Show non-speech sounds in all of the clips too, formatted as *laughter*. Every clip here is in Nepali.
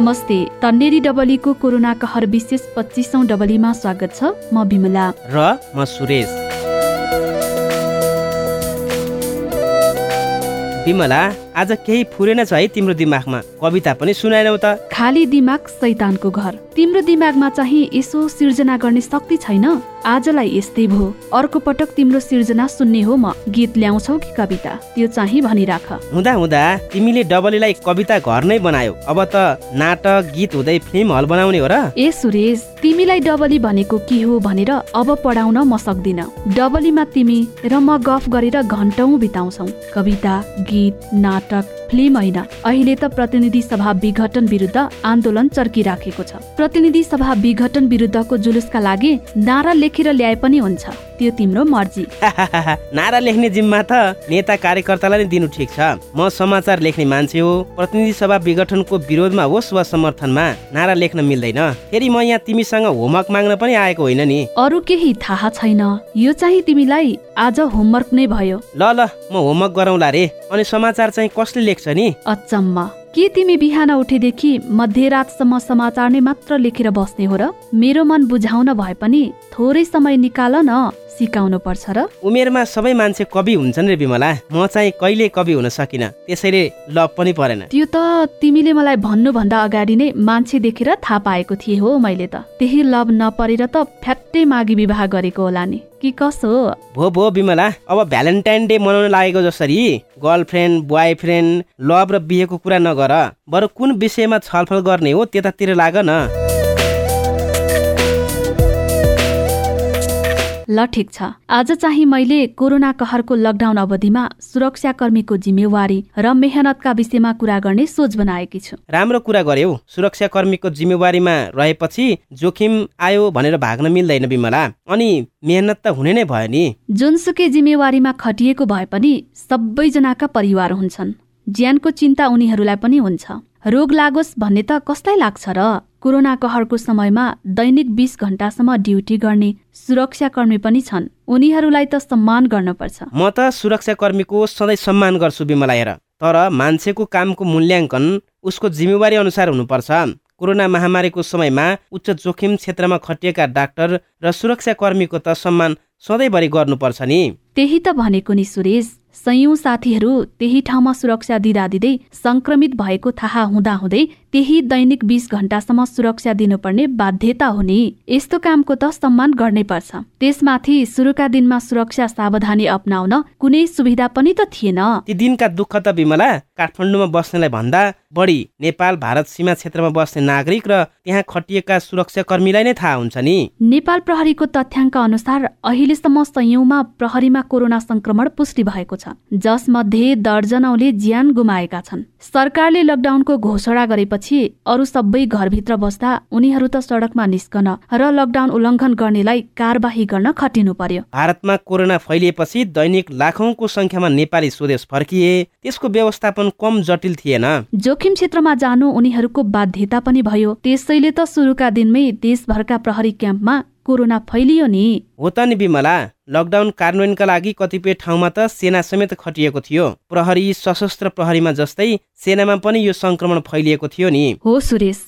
नमस्ते तन्नेरी डबलीको कोरोना कहर विशेष पच्चिसौँ डबलीमा स्वागत छ म विमला। र म सुरेश। विमला आज केही फुरेन छ है तिम्रो दिमागमा? कविता पनि सुनाएनौ त। खाली दिमाग सैतानको घर। तिम्रो दिमागमा चाहिँ यसो सिर्जना गर्ने शक्ति छैन? आजलाई यस्तै भो अर्को पटक तिम्रो सिर्जना सुन्ने हो म। गीत ल्याउँछौ कि कविता? त्यो चाहिँ भनिराख। हुँदा हुँदा तिमीले डबलीलाई कविता घर नै बनायो। अब त नाटक गीत हुँदै फिल्म हल बनाउने हो र? ए सुरेश तिमीलाई डबली भनेको के हो भनेर अब पढाउन म सक्दिन। डबलीमा तिमी र म गफ गरेर घन्टौँ बिताउँछौ। कविता गीत नाटक Dr. फिल्म होइन। अहिले त प्रतिनिधि सभा विघटन विरुद्ध आन्दोलन चर्किराखेको छ। प्रतिनिधि सभा विघटन विरुद्धको जुलुसका लागि नारा लेखेर ल्याए पनि हुन्छ। त्यो तिम्रो मर्जी। *laughs* नारा लेख्ने जिम्मा त नेता कार्यकर्तालाई नै दिनु ठिक छ। म समाचार लेख्ने मान्छे हो। प्रतिनिधि सभा विघटनको विरोधमा होस् वा समर्थनमा नारा लेख्न मिल्दैन। फेरि म यहाँ तिमीसँग होमवर्क माग्न पनि आएको होइन नि। अरू केही थाहा छैन। यो चाहिँ तिमीलाई आज होमवर्क नै भयो। ल ल म होमवर्क गरौँला रे। अनि समाचार चाहिँ कसले लेख्छ? नि। अचम्म। के तिमी बिहान उठेदेखि मध्यरातसम्म समाचार नै मात्र लेखेर बस्ने हो र? मेरो मन बुझाउन भए पनि थोरै समय निकाल न। सिकाउनु पर्छ र उमेरमा सबै मान्छे कवि हुन्छन् रे विमला। म चाहिँ कहिले कवि हुन सकिनँ? त्यसैले लभ पनि परेन। त्यो त तिमीले मलाई भन्नुभन्दा अगाडि नै मान्छे देखेर थाहा पाएको थिए हो मैले त। त्यही लभ नपरेर त फ्याट्टै मागी विवाह गरेको होला नि। कि कसो? भो भो विमला अब भ्यालेन्टाइन डे मनाउन लागेको जसरी गर्लफ्रेन्ड बोय फ्रेन्ड लभ र बिहेको कुरा नगर। बरु कुन विषयमा छलफल गर्ने हो त्यतातिर लाग न ल ठिक छ। आज चाहिँ मैले कोरोना कहरको लकडाउन अवधिमा सुरक्षाकर्मीको जिम्मेवारी र मेहनतका विषयमा कुरा गर्ने सोच बनाएकी छु। राम्रो कुरा गर्यौ सुरक्षाकर्मीको जिम्मेवारीमा रहेपछि जोखिम आयो भनेर भाग्न मिल्दैन विमला अनि मेहनत त हुने नै भयो नि। जुनसुकै जिम्मेवारीमा खटिएको भए पनि सबैजनाका परिवार हुन्छन्। ज्यानको चिन्ता उनीहरूलाई पनि हुन्छ। रोग लागोस् भन्ने त कसलाई लाग्छ र। कोरोना कहरको समयमा दैनिक बिस घण्टासम्म ड्युटी गर्ने सुरक्षाकर्मी पनि छन्। उनीहरूलाई त सम्मान गर्नुपर्छ म त सुरक्षाकर्मीको सधैँ सम्मान गर्छु विमला हेर। तर मान्छेको कामको मूल्याङ्कन उसको जिम्मेवारी अनुसार हुनुपर्छ। कोरोना महामारीको समयमा उच्च जोखिम क्षेत्रमा खटिएका डाक्टर र सुरक्षाकर्मीको त सम्मान सधैँभरि गर्नुपर्छ नि। त्यही त भनेको नि सुरेश। सयौं साथीहरू त्यही ठाउँमा सुरक्षा दिँदा दिँदै संक्रमित भएको थाहा हुँदाहुँदै त्यही दैनिक बिस घण्टासम्म सुरक्षा दिनुपर्ने बाध्यता हुने यस्तो कामको त सम्मान गर्नै पर्छ। त्यसमाथि सुरुका दिनमा सुरक्षा सावधानी अप्नाउन कुनै सुविधा पनि त थिएन। ती दिनका दुःख त विमला काठमाडौँमा बस्नेलाई भन्दा बढी नेपाल भारत सीमा क्षेत्रमा बस्ने नागरिक र त्यहाँ खटिएका सुरक्षा कर्मीलाई नै थाहा हुन्छ नि। नेपाल प्रहरीको तथ्याङ्क अनुसार अहिलेसम्म संयौंमा प्रहरीमा कोरोना संक्रमण पुष्टि भएको छ। जसमध्ये दर्जनौले ज्यान गुमाएका छन्। सरकारले लकडाउनको घोषणा गरेपछि अरू सबै घरभित्र बस्दा उनीहरू त सडकमा निस्कन र लकडाउन उल्लङ्घन गर्नेलाई कारवाही गर्न खटिनु पर्यो। भारतमा कोरोना फैलिएपछि दैनिक लाखौंको संख्यामा नेपाली स्वदेश फर्किए त्यसको व्यवस्थापन कम जटिल थिएन। जोखिम क्षेत्रमा जानु उनीहरूको बाध्यता पनि भयो। त्यसैले त सुरुका दिनमै देशभरका प्रहरी क्याम्पमा कोरोना फैलियो नि। हो त नि विमला लकडाउन कार्यान्वयनका लागि कतिपय ठाउँमा त सेना समेत खटिएको थियो। प्रहरी सशस्त्र प्रहरीमा जस्तै सेनामा पनि यो संक्रमण फैलिएको थियो नि। हो सुरेश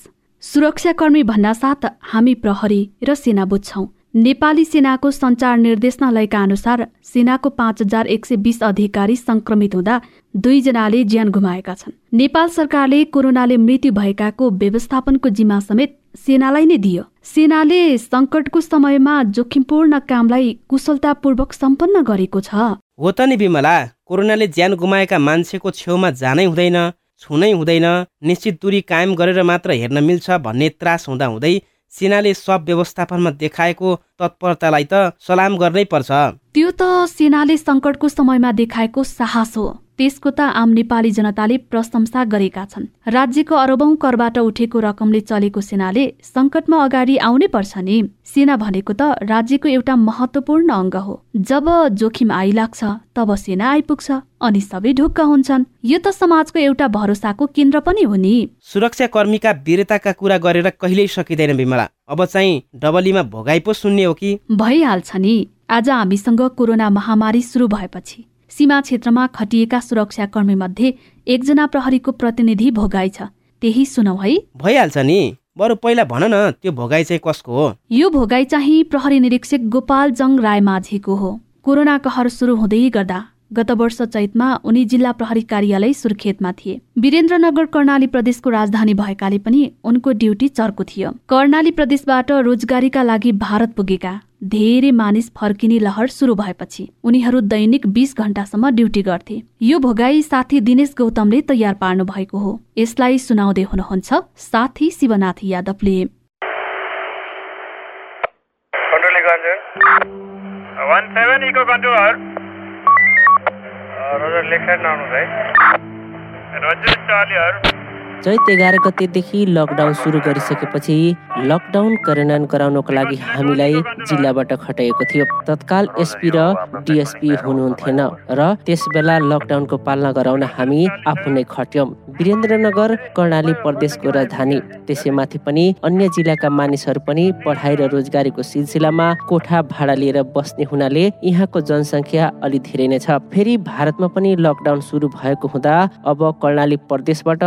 सुरक्षाकर्मी भन्नासाथ हामी प्रहरी र सेना बुझ्छौ। नेपाली सेनाको सञ्चार निर्देशनालयका अनुसार सेनाको पाँच हजार एक सय बिस अधिकारी संक्रमित हुँदा दुईजनाले ज्यान गुमाएका छन्। नेपाल सरकारले कोरोनाले मृत्यु भएकाको व्यवस्थापनको जिम्मा समेत सेनालाई नै दियो। सेनाले संकटको समयमा जोखिमपूर्ण कामलाई कुशलतापूर्वक सम्पन्न गरेको छ। हो त नि विमला कोरोनाले ज्यान गुमाएका मान्छेको छेउमा जानै हुँदैन छुनै हुँदैन निश्चित दूरी कायम गरेर मात्र हेर्न मिल्छ भन्ने त्रास हुँदा हुँदै सेनाले सब व्यवस्थापनमा देखाएको तत्परतालाई त सलाम गर्नै पर्छ। त्यो त सेनाले सङ्कटको समयमा देखाएको साहस हो। त्यसको त आम नेपाली जनताले प्रशंसा गरेका छन्। राज्यको अरबौं करबाट उठेको रकमले चलेको सेनाले सङ्कटमा अगाडि आउनै पर्छ नि। सेना भनेको त राज्यको एउटा महत्वपूर्ण अङ्ग हो। जब जोखिम आइलाग्छ तब सेना आइपुग्छ अनि सबै ढुक्क हुन्छन्। यो त समाजको एउटा भरोसाको केन्द्र पनि हो नि। सुरक्षा कर्मीका वीरताका कुरा गरेर कहिल्यै सकिँदैन विमला अब चाहिँ डबलीमा भोगाइ पो सुन्ने हो कि? भइहाल्छ नि। आज हामीसँग कोरोना महामारी सुरु भएपछि सीमा क्षेत्रमा खटिएका सुरक्षाकर्मी मध्ये एकजना प्रहरीको प्रतिनिधि भोगाई छ। त्यही सुनौ है। भइहाल्छ नि। बरु पहिला भन न त्यो भोगाई चाहिँ कसको हो? यो भोगाई चाहिँ प्रहरी निरीक्षक गोपाल जङ राय माझीको हो। कोरोना कहर सुरु हुँदै गर्दा गत वर्ष चैतमा उनी जिल्ला प्रहरी कार्यालय सुर्खेतमा थिए। वीरेन्द्रनगर कर्णाली प्रदेशको राजधानी भएकाले पनि उनको ड्युटी चर्को थियो। कर्णाली प्रदेशबाट रोजगारीका लागि भारत पुगेका धेरै मानिस फर्किने लहर सुरु भएपछि उनीहरू दैनिक बिस घण्टासम्म ड्युटी गर्थे। यो भोगाई साथी दिनेश गौतमले तयार पार्नु भएको हो। यसलाई सुनाउँदै हुनुहुन्छ साथी शिवनाथ यादवले। One seven eco controller Roger left side आउनुहोस् है रोजर चार्लीहरू चैत एघार गतेदेखि लकडाउन सुरु गरिसकेपछि लकडाउन कार्यान्वयन गराउनको लागि हामीलाई जिल्लाबाट खटाइएको थियो। तत्काल एसपी र डिएसपी हुनुहुन्थेन र त्यस बेला लकडाउनको पालना गराउन हामी आफू नै खट्यौँ। वीरेन्द्रनगर कर्णाली प्रदेशको राजधानी त्यसैमाथि पनि अन्य जिल्लाका मानिसहरू पनि पढाइ र रोजगारीको सिलसिलामा कोठा भाडा लिएर बस्ने हुनाले यहाँको जनसङ्ख्या अलि धेरै नै छ। फेरि भारतमा पनि लकडाउन सुरु भएको हुँदा अब कर्णाली प्रदेशबाट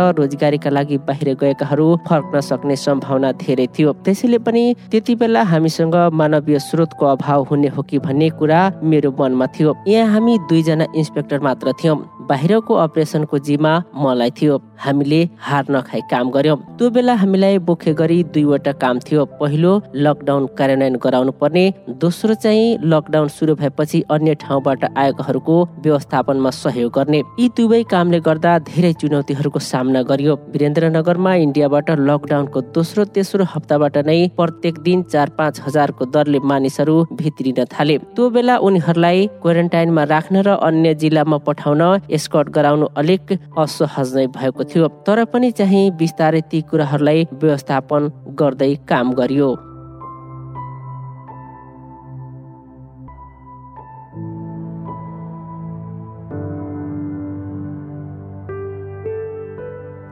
रोजगारी लागि बाहिर गएकाहरू फर्कन सक्ने सम्भावना धेरै थियो। त्यसैले पनि त्यति बेला हामीसँग मानवीय स्रोतको अभाव हुने हो कि भन्ने कुरा मेरो मनमा थियो। यहाँ हामी दुईजना इन्सपेक्टर मात्र थियौँ। बाहिरको अपरेसनको जिम्मा मलाई थियो। हामीले हार नखाई काम गर्यौँ त्यो बेला हामीलाई मुख्य गरी दुईवटा काम थियो। पहिलो लकडाउन कार्यान्वयन गराउनु पर्ने दोस्रो चाहिँ लकडाउन सुरु भएपछि अन्य ठाउँबाट आएकाहरूको व्यवस्थापनमा सहयोग गर्ने। यी दुवै कामले गर्दा धेरै चुनौतीहरूको सामना गरियो। वीरेन्द्रनगरमा इन्डियाबाट लकडाउनको दोस्रो तेस्रो हप्ताबाट नै प्रत्येक दिन चार पाँच हजारको दरले मानिसहरू भित्रिन थाले। त्यो बेला उनीहरूलाई क्वारेन्टाइनमा राख्न र अन्य जिल्लामा पठाउन एस्कट गराउनु अलिक असहज नै भएको थियो तर पनि चाहिँ बिस्तारै ती कुराहरूलाई व्यवस्थापन गर्दै काम गरियो।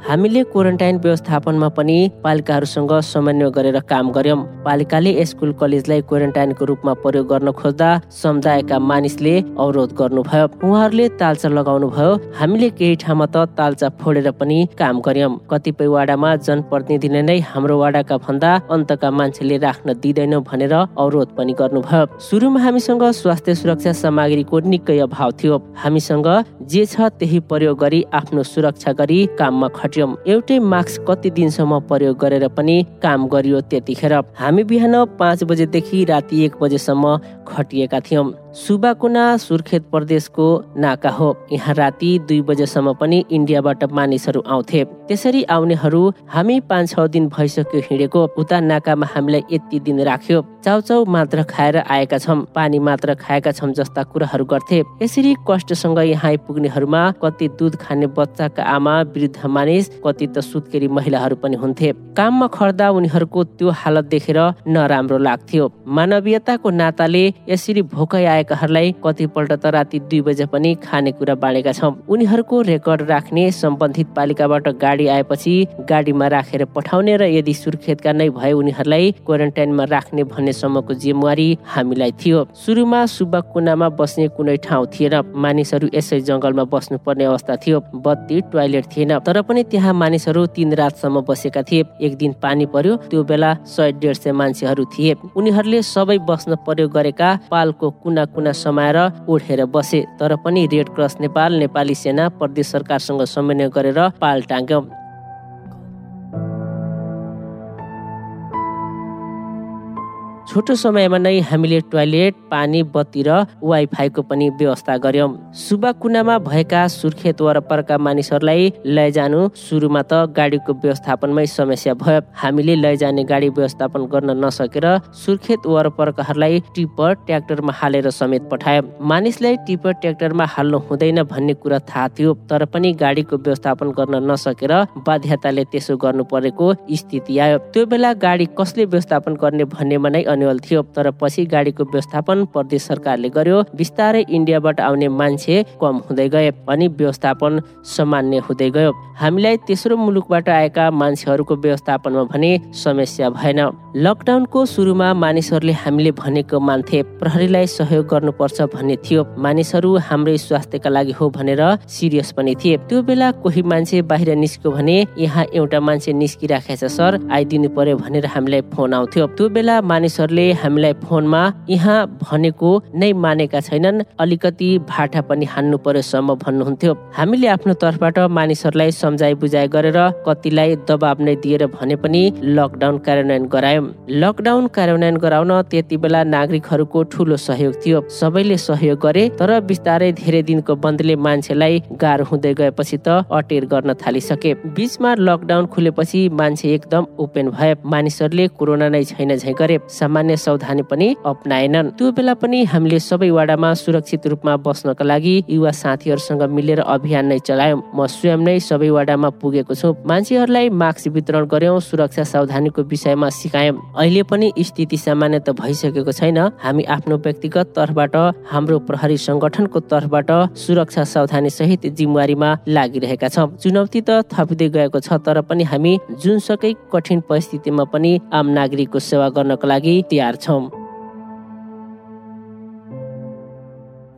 हामीले क्वारेन्टाइन व्यवस्थापनमा पनि पालिकाहरूसँग समन्वय गरेर काम गर्यौँ पालिकाले स्कुल कलेजलाई क्वारेन्टाइनको रूपमा प्रयोग गर्न खोज्दा समुदायका मानिसले अवरोध गर्नुभयो। उहाँहरूले तालचा लगाउनु भयो हामीले केही ठाउँमा त तालचा फोडेर पनि काम गर्यौँ कतिपय वाडामा जनप्रतिनिधिले नै हाम्रो वाडाका भन्दा अन्तका मान्छेले राख्न दिँदैनौ भनेर अवरोध पनि गर्नुभयो। सुरुमा हामीसँग स्वास्थ्य सुरक्षा सामग्रीको निकै अभाव थियो। हामीसँग जे छ त्यही प्रयोग गरी आफ्नो सुरक्षा गरी काममा खट खट्यौँ एउटै मास्क कति दिनसम्म प्रयोग गरेर पनि काम गरियो त्यतिखेर। हामी बिहान पाँच बजेदेखि राति एक बजेसम्म खटिएका थियौँ। सुबाकुना सुर्खेत प्रदेशको नाका हो। यहाँ राति दुई बजेसम्म पनि इन्डियाबाट मानिसहरू आउँथे। त्यसरी आउनेहरू हामी पाँच छ दिन भइसक्यो हिँडेको उता नाकामा हामीलाई यति दिन राख्यो। चाउचाउ मात्र खाएर आएका छौँ पानी मात्र खाएका छौँ जस्ता कुराहरू गर्थे। यसरी कष्टसँग यहाँ आइपुग्नेहरूमा कति दुध खाने बच्चाका आमा वृद्ध मानिस कति त सुत्केरी महिलाहरू पनि हुन्थे। काममा खर्दा उनीहरूको त्यो हालत देखेर नराम्रो लाग्थ्यो। मानवीयताको नाताले यसरी भोकै आए आएकाहरूलाई कतिपल्ट त राति दुई बजे पनि खानेकुरा बाँडेका छौँ। उनीहरूको रेकर्ड राख्ने सम्बन्धित पालिकाबाट गाडी आएपछि गाडीमा राखेर पठाउने र यदि सुर्खेतका नै भए उनीहरूलाई क्वारेन्टाइनमा राख्ने भन्नेसम्मको जिम्मेवारी हामीलाई थियो। सुरुमा सुब्बा कुनामा बस्ने कुनै ठाउँ थिएन। मानिसहरू यसै जङ्गलमा बस्नुपर्ने अवस्था थियो। बत्ती टोयलेट थिएन। तर पनि त्यहाँ मानिसहरू तिन रातसम्म बसेका थिए। एक दिन पानी पर्यो। त्यो बेला सय डेढ सय मान्छेहरू थिए। उनीहरूले सबै बस्न प्रयोग गरेका पालको कुना कुना समाएर ओढेर बसे। तर पनि रेड क्रस नेपाल नेपाली सेना प्रदेश सरकारसँग समन्वय गरेर पाल टाङ्ग्यौँ छोटो समयमा नै हामीले टोयलेट पानी बत्ती र वाइफाईको पनि व्यवस्था गर्यौँ सुबा कुनामा भएका सुर्खेत वरपरका मानिसहरूलाई लैजानु सुरुमा त गाडीको व्यवस्थापनमै समस्या भयो। हामीले लैजाने गाडी व्यवस्थापन गर्न नसकेर सुर्खेत वरपरकाहरूलाई टिपर ट्र्याक्टरमा हालेर समेत पठायो। मानिसलाई टिपर ट्र्याक्टरमा हाल्नु हुँदैन भन्ने कुरा थाहा थियो तर पनि गाडीको व्यवस्थापन गर्न नसकेर बाध्यताले त्यसो गर्नु परेको स्थिति आयो। त्यो बेला गाडी कसले व्यवस्थापन गर्ने भन्नेमा नै म्यानुअल थियो तर पछि गाडीको व्यवस्थापन प्रदेश सरकारले गर्यो। बिस्तारै इन्डियाबाट आउने मान्छे कम हुँदै गए अनि व्यवस्थापन सामान्य हुँदै गयो। हामीलाई तेस्रो मुलुकबाट आएका मान्छेहरूको व्यवस्थापनमा भने समस्या भएन। लकडाउनको सुरुमा मानिसहरूले हामीले भनेको मान्थे प्रहरीलाई सहयोग गर्नुपर्छ भन्ने थियो। मानिसहरू हाम्रै स्वास्थ्यका लागि हो भनेर सिरियस पनि थिए। त्यो बेला कोही मान्छे बाहिर निस्क्यो भने यहाँ एउटा मान्छे निस्किराखेछ सर। आइदिनु पर्यो भनेर हामीलाई फोन आउँथ्यो। त्यो बेला मानिसहरूले हामीलाई फोनमा यहाँ भनेको नै मानेका छैनन्। अलिकति भाटा पनि हान्नु पर्योसम्म भन्नुहुन्थ्यो। हामीले आफ्नो तर्फबाट मानिसहरूलाई सम्झाइ बुझाइ गरेर कतिलाई दबाब नै दिएर भने पनि लकडाउन कार्यान्वयन गरायौँ। लकडाउन कार्यान्वयन गराउन त्यति बेला नागरिकहरूको ठुलो सहयोग थियो। सबैले सहयोग गरे तर बिस्तारै धेरै दिनको बन्दले मान्छेलाई गाह्रो हुँदै गएपछि त अटेर गर्न थालिसके। बिचमा लकडाउन खुलेपछि मान्छे एकदम ओपेन भए। मानिसहरूले कोरोना नै छैन झै गरे सामान्य सावधानी पनि अप्नाएनन्। त्यो बेला पनि हामीले सबै वाडामा सुरक्षित रूपमा बस्नका लागि युवा साथीहरूसँग मिलेर अभियान नै चलायौँ। म स्वयं नै सबै वाडामा पुगेको छु। मान्छेहरूलाई मास्क वितरण गर्यौँ सुरक्षा सावधानीको विषयमा सिकायौँ। अहिले पनि स्थिति सामान्य त भइसकेको छैन। हामी आफ्नो व्यक्तिगत तर्फबाट हाम्रो प्रहरी संगठनको तर्फबाट सुरक्षा सावधानी सहित जिम्मेवारीमा लागिरहेका छौँ। चुनौती त थपिँदै गएको छ तर पनि हामी जुनसुकै कठिन परिस्थितिमा पनि आम नागरिकको सेवा गर्नको लागि तयार छौँ।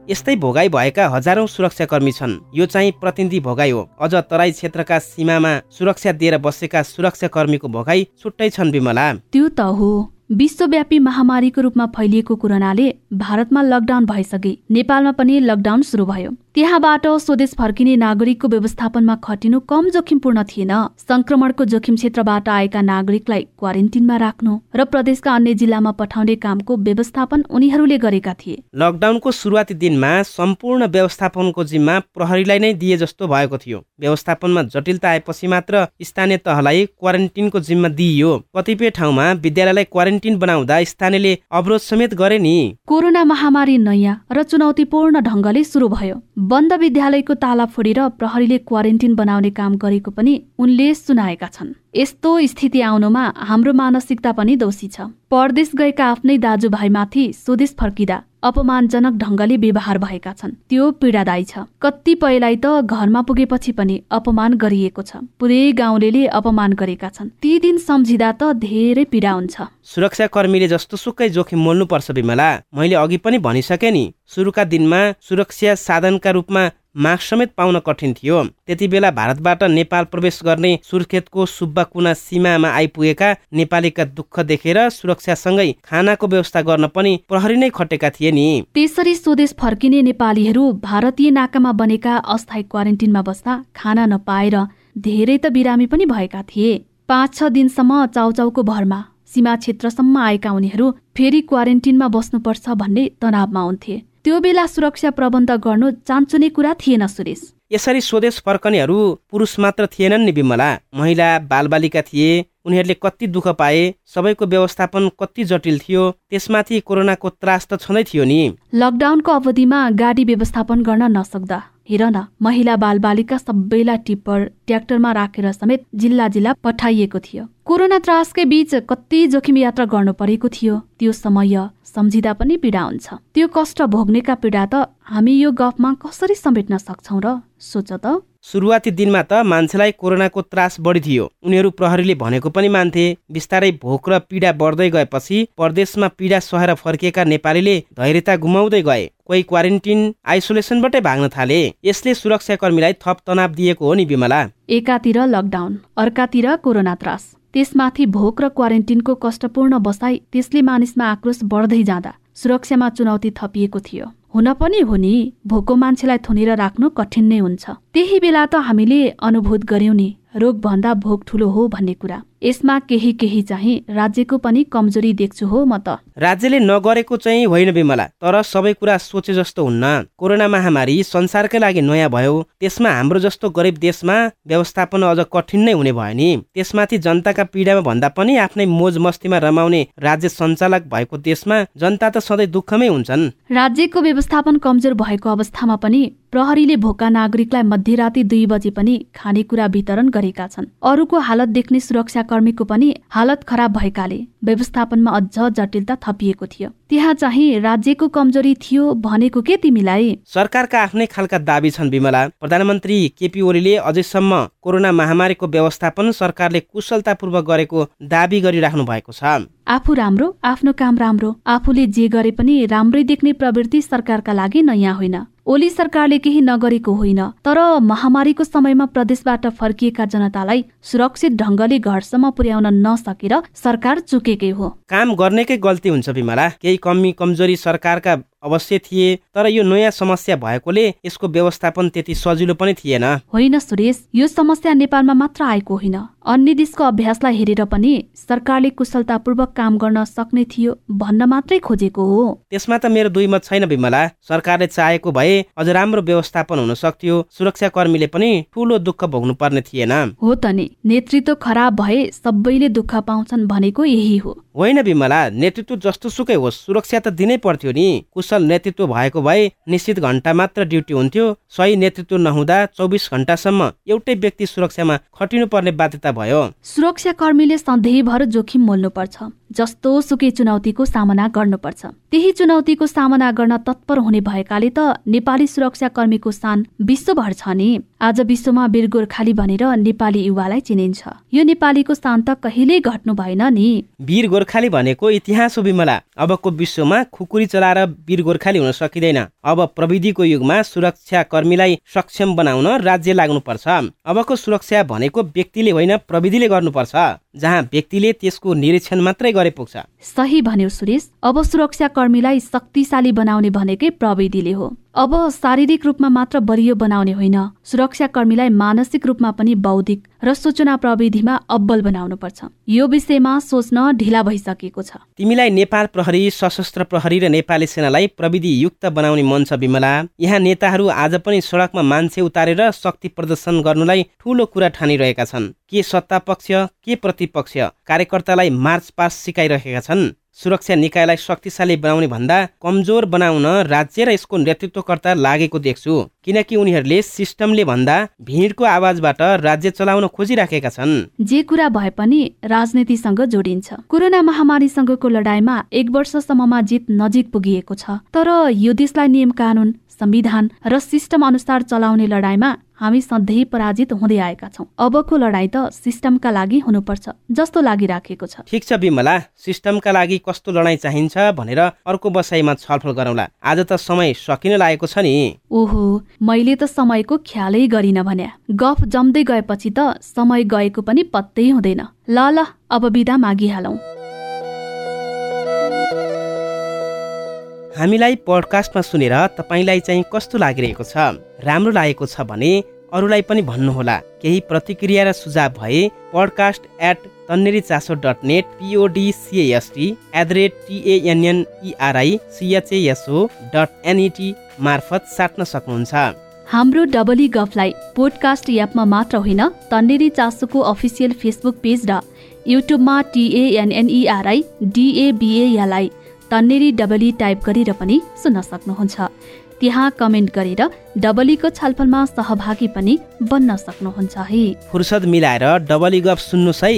यस्तै भोगाई भएका हजारौं सुरक्षाकर्मी छन्। यो चाहिँ प्रतिनिधि भोगाई हो। अझ तराई क्षेत्रका सीमामा सुरक्षा दिएर बसेका सुरक्षाकर्मीको भोगाई छुट्टै छन् विमला। त्यो त हो। विश्वव्यापी महामारीको रूपमा फैलिएको कोरोनाले भारतमा लकडाउन भइसके नेपालमा पनि लकडाउन सुरु भयो। त्यहाँबाट स्वदेश फर्किने नागरिकको व्यवस्थापनमा खटिनु कम जोखिमपूर्ण थिएन। संक्रमणको जोखिम क्षेत्रबाट आएका नागरिकलाई क्वारेन्टिनमा राख्नु र प्रदेशका अन्य जिल्लामा पठाउने कामको व्यवस्थापन उनीहरूले गरेका थिए। लकडाउनको सुरुवाती दिनमा सम्पूर्ण व्यवस्थापनको जिम्मा प्रहरीलाई नै दिए जस्तो भएको थियो। व्यवस्थापनमा जटिलता आएपछि मात्र स्थानीय तहलाई क्वारेन्टिनको जिम्मा दिइयो। कतिपय ठाउँमा विद्यालयलाई क्वारेन्टिन बनाउँदा स्थानीयले अवरोध समेत गरे नि। कोरोना महामारी नयाँ र चुनौतीपूर्ण ढङ्गले सुरु भयो। बन्द विद्यालयको ताला फोडेर प्रहरीले क्वारेन्टिन बनाउने काम गरेको पनि उनले सुनाएका छन्। यस्तो स्थिति आउनुमा हाम्रो मानसिकता पनि दोषी छ। परदेश गएका आफ्नै दाजुभाइमाथि स्वदेश फर्किँदा अपमानजनक ढङ्गले व्यवहार भएका छन्। त्यो पीडादायी छ। कतिपयलाई त घरमा पुगेपछि पनि अपमान गरिएको छ। पुरै गाउँले अपमान गरेका छन्। ती दिन सम्झिँदा त धेरै पीडा हुन्छ। सुरक्षा कर्मीले जस्तो सुकै जोखिम मोल्नुपर्छ विमला मैले अघि पनि भनिसकेँ नि सुरुका दिनमा सुरक्षा साधनका रूपमा मास्क समेत पाउन कठिन थियो। त्यति बेला भारतबाट नेपाल प्रवेश गर्ने सुर्खेतको सुब्बा कुना सीमामा आइपुगेका नेपालीका दुःख देखेर सुरक्षासँगै खानाको व्यवस्था गर्न पनि प्रहरी नै खटेका थिए नि। त्यसरी स्वदेश फर्किने नेपालीहरू भारतीय नाकामा बनेका अस्थायी क्वारेन्टिनमा बस्दा खाना नपाएर धेरै त बिरामी पनि भएका थिए। पाँच छ दिनसम्म चाउचाउको भरमा सीमा क्षेत्रसम्म आएका उनीहरू फेरि क्वारेन्टिनमा बस्नुपर्छ भन्ने तनावमा हुन्थे। त्यो बेला सुरक्षा प्रबन्ध गर्नु चान्चुने कुरा थिएन सुरेश। यसरी स्वदेश फर्कनेहरू पुरुष मात्र थिएनन् नि विमला महिला बालबालिका थिए उनीहरूले कति दुःख पाए सबैको व्यवस्थापन कति जटिल थियो त्यसमाथि कोरोनाको त्रास त छँदै थियो नि। लकडाउनको अवधिमा गाडी व्यवस्थापन गर्न नसक्दा। हेर न महिला बालबालिका सबैलाई टिप्पर ट्र्याक्टरमा राखेर समेत जिल्ला जिल्ला पठाइएको थियो। कोरोना त्रासकै बीच कति जोखिम यात्रा गर्नु परेको थियो त्यो समय सम्झिँदा पनि पीडा हुन्छ। त्यो कष्ट भोग्नेका पीडा त हामी यो गफमा कसरी समेट्न सक्छौ र? सोच त। सुरुवाती दिनमा त मान्छेलाई कोरोनाको त्रास बढी थियो। उनीहरू प्रहरीले भनेको पनि मान्थे बिस्तारै भोक र पीडा बढ्दै गएपछि परदेशमा पीडा सहेर फर्किएका नेपालीले धैर्यता गुमाउँदै गए। कोही क्वारेन्टिन आइसोलेसनबाटै भाग्न थाले। यसले सुरक्षाकर्मीलाई थप तनाव दिएको हो नि विमला एकातिर लकडाउन अर्कातिर कोरोना त्रास। त्यसमाथि भोक र क्वारेन्टिनको कष्टपूर्ण बसाई त्यसले मानिसमा आक्रोश बढ्दै जाँदा सुरक्षामा चुनौती थपिएको थियो। हुन पनि हो नि भोको मान्छेलाई थुनेर राख्नु कठिन नै हुन्छ। त्यही बेला त हामीले अनुभूत गर्यौं नि। रोगभन्दा भोग ठुलो हो भन्ने कुरा। यसमा केही केही चाहिँ राज्यको पनि कमजोरी देख्छु हो म त। राज्यले नगरेको चाहिँ होइन विमला तर सबै कुरा सोचे जस्तो हुन्न। कोरोना महामारी संसारकै लागि नयाँ भयो त्यसमा हाम्रो जस्तो गरिब देशमा व्यवस्थापन अझ कठिन नै हुने भयो नि। त्यसमाथि जनताका पीडामा भन्दा पनि आफ्नै मोज मस्तीमा रमाउने राज्य सञ्चालक भएको देशमा जनता त सधैँ दुःखमै हुन्छन्। राज्यको व्यवस्थापन कमजोर भएको अवस्थामा पनि प्रहरीले भोका नागरिकलाई मध्यराती दुई बजे पनि खानेकुरा वितरण गरेका छन्। अरूको हालत देख्ने सुरक्षाकर्मीको पनि हालत खराब भएकाले व्यवस्थापनमा अझ जटिलता थपिएको थियो। त्यहाँ चाहिँ राज्यको कमजोरी थियो भनेको के तिमीलाई? सरकारका आफ्नै खालका दावी छन् विमला प्रधानमन्त्री केपी ओलीले अझैसम्म कोरोना महामारीको व्यवस्थापन सरकारले कुशलतापूर्वक गरेको दावी गरिराख्नु भएको छ। आफू राम्रो आफ्नो काम राम्रो आफूले जे गरे पनि राम्रै देख्ने प्रवृत्ति सरकारका लागि नयाँ होइन। ओली सरकारले केही नगरेको होइन तर महामारीको समयमा प्रदेशबाट फर्किएका जनतालाई सुरक्षित ढङ्गले घरसम्म पुर्याउन नसकेर सरकार चुकेकै हो। काम गर्नेकै गल्ती हुन्छ विमला केही कमी कमजोरी सरकारका अवश्य थिए तर यो नयाँ समस्या भएकोले यसको व्यवस्थापन त्यति सजिलो पनि थिएन। होइन सुरेश यो समस्या नेपालमा मात्र आएको होइन। अन्य देशको अभ्यासलाई हेरेर पनि सरकारले कुशलतापूर्वक काम गर्न सक्ने थियो भन्न मात्रै खोजेको हो। त्यसमा त मेरो दुई मत छैन विमला सरकारले चाहेको भए अझ राम्रो व्यवस्थापन हुन सक्थ्यो। सुरक्षा कर्मीले पनि ठुलो दुःख भोग्नु पर्ने थिएन। हो त नि नेतृत्व खराब भए सबैले दुःख पाउँछन् भनेको यही हो। होइन विमला नेतृत्व जस्तो सुकै होस्। सुरक्षा त दिनै पर्थ्यो नि। कुशल नेतृत्व भएको भए निश्चित घन्टा मात्र ड्युटी हुन्थ्यो। सही नेतृत्व नहुँदा चौबिस घन्टासम्म एउटै व्यक्ति सुरक्षामा खटिनु पर्ने बाध्यता भयो। सुरक्षा कर्मीले सधैँभर जोखिम मोल्नुपर्छ। जस्तो सुकै चुनौतीको सामना गर्नुपर्छ। त्यही चुनौतीको सामना गर्न तत्पर हुने भएकाले त नेपाली सुरक्षा कर्मीको स्थान विश्वभर छ नि। आज विश्वमा वीर गोर्खाली भनेर नेपाली युवालाई चिनिन्छ। यो नेपालीको स्थान त कहिल्यै घट्नु भएन नि। वीर गोर्खाली भनेको इतिहास हो विमला। अबको विश्वमा खुकुरी चलाएर वीर गोर्खाली हुन सकिँदैन। अब प्रविधिको युगमा सुरक्षा कर्मीलाई सक्षम बनाउन राज्य लाग्नुपर्छ। अबको सुरक्षा भनेको व्यक्तिले होइन प्रविधिले गर्नुपर्छ। जहाँ व्यक्तिले त्यसको निरीक्षण मात्रै गरे पुग्छ। सही भन्यो सुरेश। अब सुरक्षा कर्मीलाई शक्तिशाली बनाउने भनेकै प्रविधिले हो। अब शारीरिक रूपमा मात्र बलियो बनाउने होइन। सुरक्षा कर्मीलाई मानसिक रूपमा पनि बौद्धिक र सूचना प्रविधिमा अब्बल बनाउनुपर्छ। यो विषयमा सोच्न ढिला भइसकेको छ। तिमीलाई नेपाल प्रहरी सशस्त्र प्रहरी र नेपाली सेनालाई प्रविधि युक्त बनाउने मन छ विमला। यहाँ नेताहरू आज पनि सडकमा मान्छे उतारेर शक्ति प्रदर्शन गर्नुलाई ठूलो कुरा ठानिरहेका छन्। के सत्ता पक्ष के प्रतिपक्ष? कार्यकर्तालाई मार्च पास सिकाइरहेका छन्। सुरक्षा निकायलाई शक्तिशाली बनाउने भन्दा कमजोर बनाउन राज्य र यसको नेतृत्वकर्ता लागेको देख्छु। किनकि उनीहरूले सिस्टमले भन्दा भिडको आवाजबाट राज्य चलाउन खोजिराखेका छन्। जे कुरा भए पनि राजनीतिसँग जोडिन्छ। कोरोना महामारीसँगको लडाईँमा एक वर्षसम्ममा जित नजिक पुगिएको छ। तर यो देशलाई नियम कानुन संविधान र सिस्टम अनुसार चलाउने लडाईँमा हामी सधैँ पराजित हुँदै आएका छौँ। अबको लडाईँ त सिस्टमका लागि हुनुपर्छ जस्तो लागिराखेको छ। ठिक छ विमला सिस्टमका लागि कस्तो लडाईँ चाहिन्छ भनेर अर्को बसाइमा छलफल गरौँला। आज त समय सकिन लागेको छ नि। ओहो मैले त समयको ख्यालै गरिन भन्या। गफ जम्दै गएपछि त समय गएको पनि पत्तै हुँदैन। ल ल अब बिदा मागिहालौँ। हामीलाई पोडकास्टमा सुनेर तपाईँलाई चाहिँ कस्तो लागिरहेको छ राम्रो लागेको छ भने अरूलाई पनि भन्नुहोला। केही प्रतिक्रिया र सुझाव भए पडकास्ट एट तन्नेरी चासो dot net पिओडिसिएसटी at the rate टिएनएनइआरआई सिएचएसओ dot net मार्फत साट्न सक्नुहुन्छ। हाम्रो डबली गफलाई पोडकास्ट एपमा मात्र होइन तन्नेरी चासोको अफिसियल फेसबुक पेज र युट्युबमा T N N E R I डिएबिएलाई Tanneri Dabali type गरेर पनि सुन्न सक्नुहुन्छ। त्यहाँ कमेन्ट गरेर डबलीको छलफलमा सहभागी पनि बन्न सक्नुहुन्छ है। फुर्सद मिलाएर डबली गफ सुन्नुहोस् है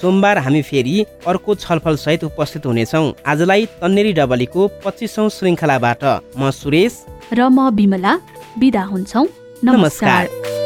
सोमबार हामी फेरि अर्को छलफल सहित उपस्थित हुनेछौँ। आजलाई तन्नेरी डबलीको पच्चिसौँ श्रृङ्खलाबाट म सुरेश र म बिमला बिदा हुन्छौ। नमस्कार।